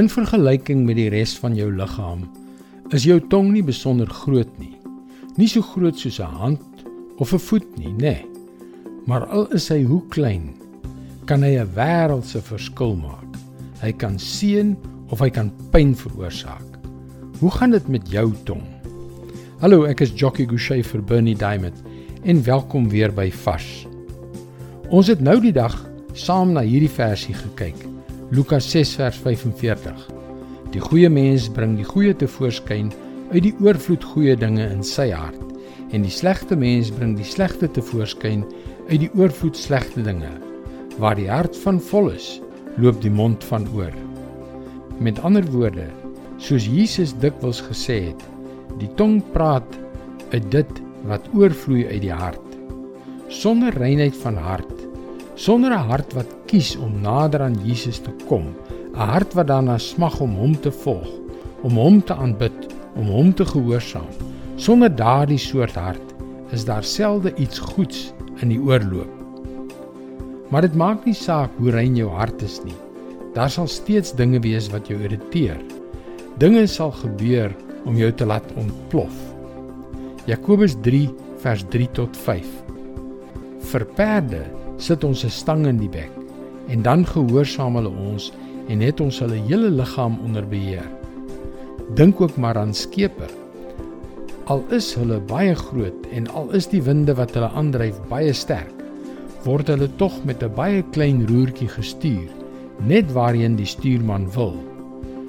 In vergelyking met die res van jou liggaam is jou tong nie besonder groot nie. Nie so groot soos 'n hand of 'n voet nie, nê. Nee. Maar al is hy hoe klein, kan hy 'n wêreldse verskil maak. Hy kan seën of hy kan pyn veroorsaak. Hoe gaan dit met jou tong? Hallo, ek is Jockey Gouchee vir Bernie Diamond en welkom weer by Vars. Ons het nou die dag saam na hierdie versie gekyk. Lukas 6 vers 45. Die goeie mens bring die goeie te voorskyn uit die oorvloed goeie dinge in sy hart en die slegte mens bring die slegte te voorskyn uit die oorvloed slegte dinge. Waar die hart van vol is, loop die mond van oor. Met ander woorde, soos Jesus dikwels gesê het, die tong praat uit dit wat oorvloei uit die hart. Sonder reinheid van hart sonder 'n hart wat kies om nader aan Jesus te kom, 'n hart wat daarna smag om hom te volg, om hom te aanbid, om hom te gehoorsaam. Sonder daardie soort hart is daar selde iets goeds in die oorloop. Maar dit maak nie saak hoe rein jou hart is nie. Daar sal steeds dinge wees wat jou irriteer. Dinge sal gebeur om jou te laat ontplof. Jakobus 3 vers 3 tot 5. Vir perde sit ons 'n stang in die bek en dan gehoorsaam hulle ons en het ons hulle hele liggaam onder beheer. Dink ook maar aan skepe. Al is hulle baie groot en al is die winde wat hulle aandryf baie sterk, word hulle tog met 'n baie klein roertjie gestuur, net waarheen die stuurman wil.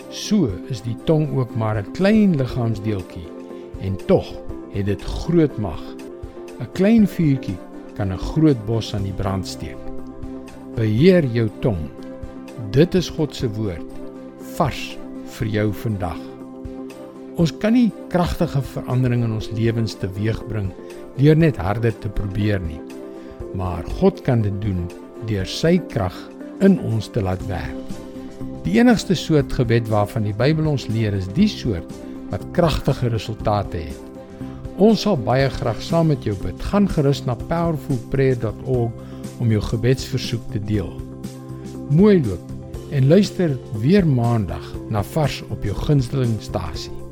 So is die tong ook maar 'n klein liggaamsdeeltjie en tog het dit groot mag. 'n Klein vuurtjie kan 'n groot bos aan die brand steek. Beheer jou tong. Dit is God se woord vars vir jou vandag. Ons kan nie kragtige verandering in ons lewens teweegbring deur net harder te probeer nie. Maar God kan dit doen deur sy krag in ons te laat werk. Die enigste soort gebed waarvan die Bybel ons leer is die soort wat kragtige resultate het. Ons sal baie graag saam met jou bid. Gaan gerus na powerfulprayer.org om jou gebedsversoek te deel. Mooi loop en luister weer maandag na vars op jou gunsteling stasie.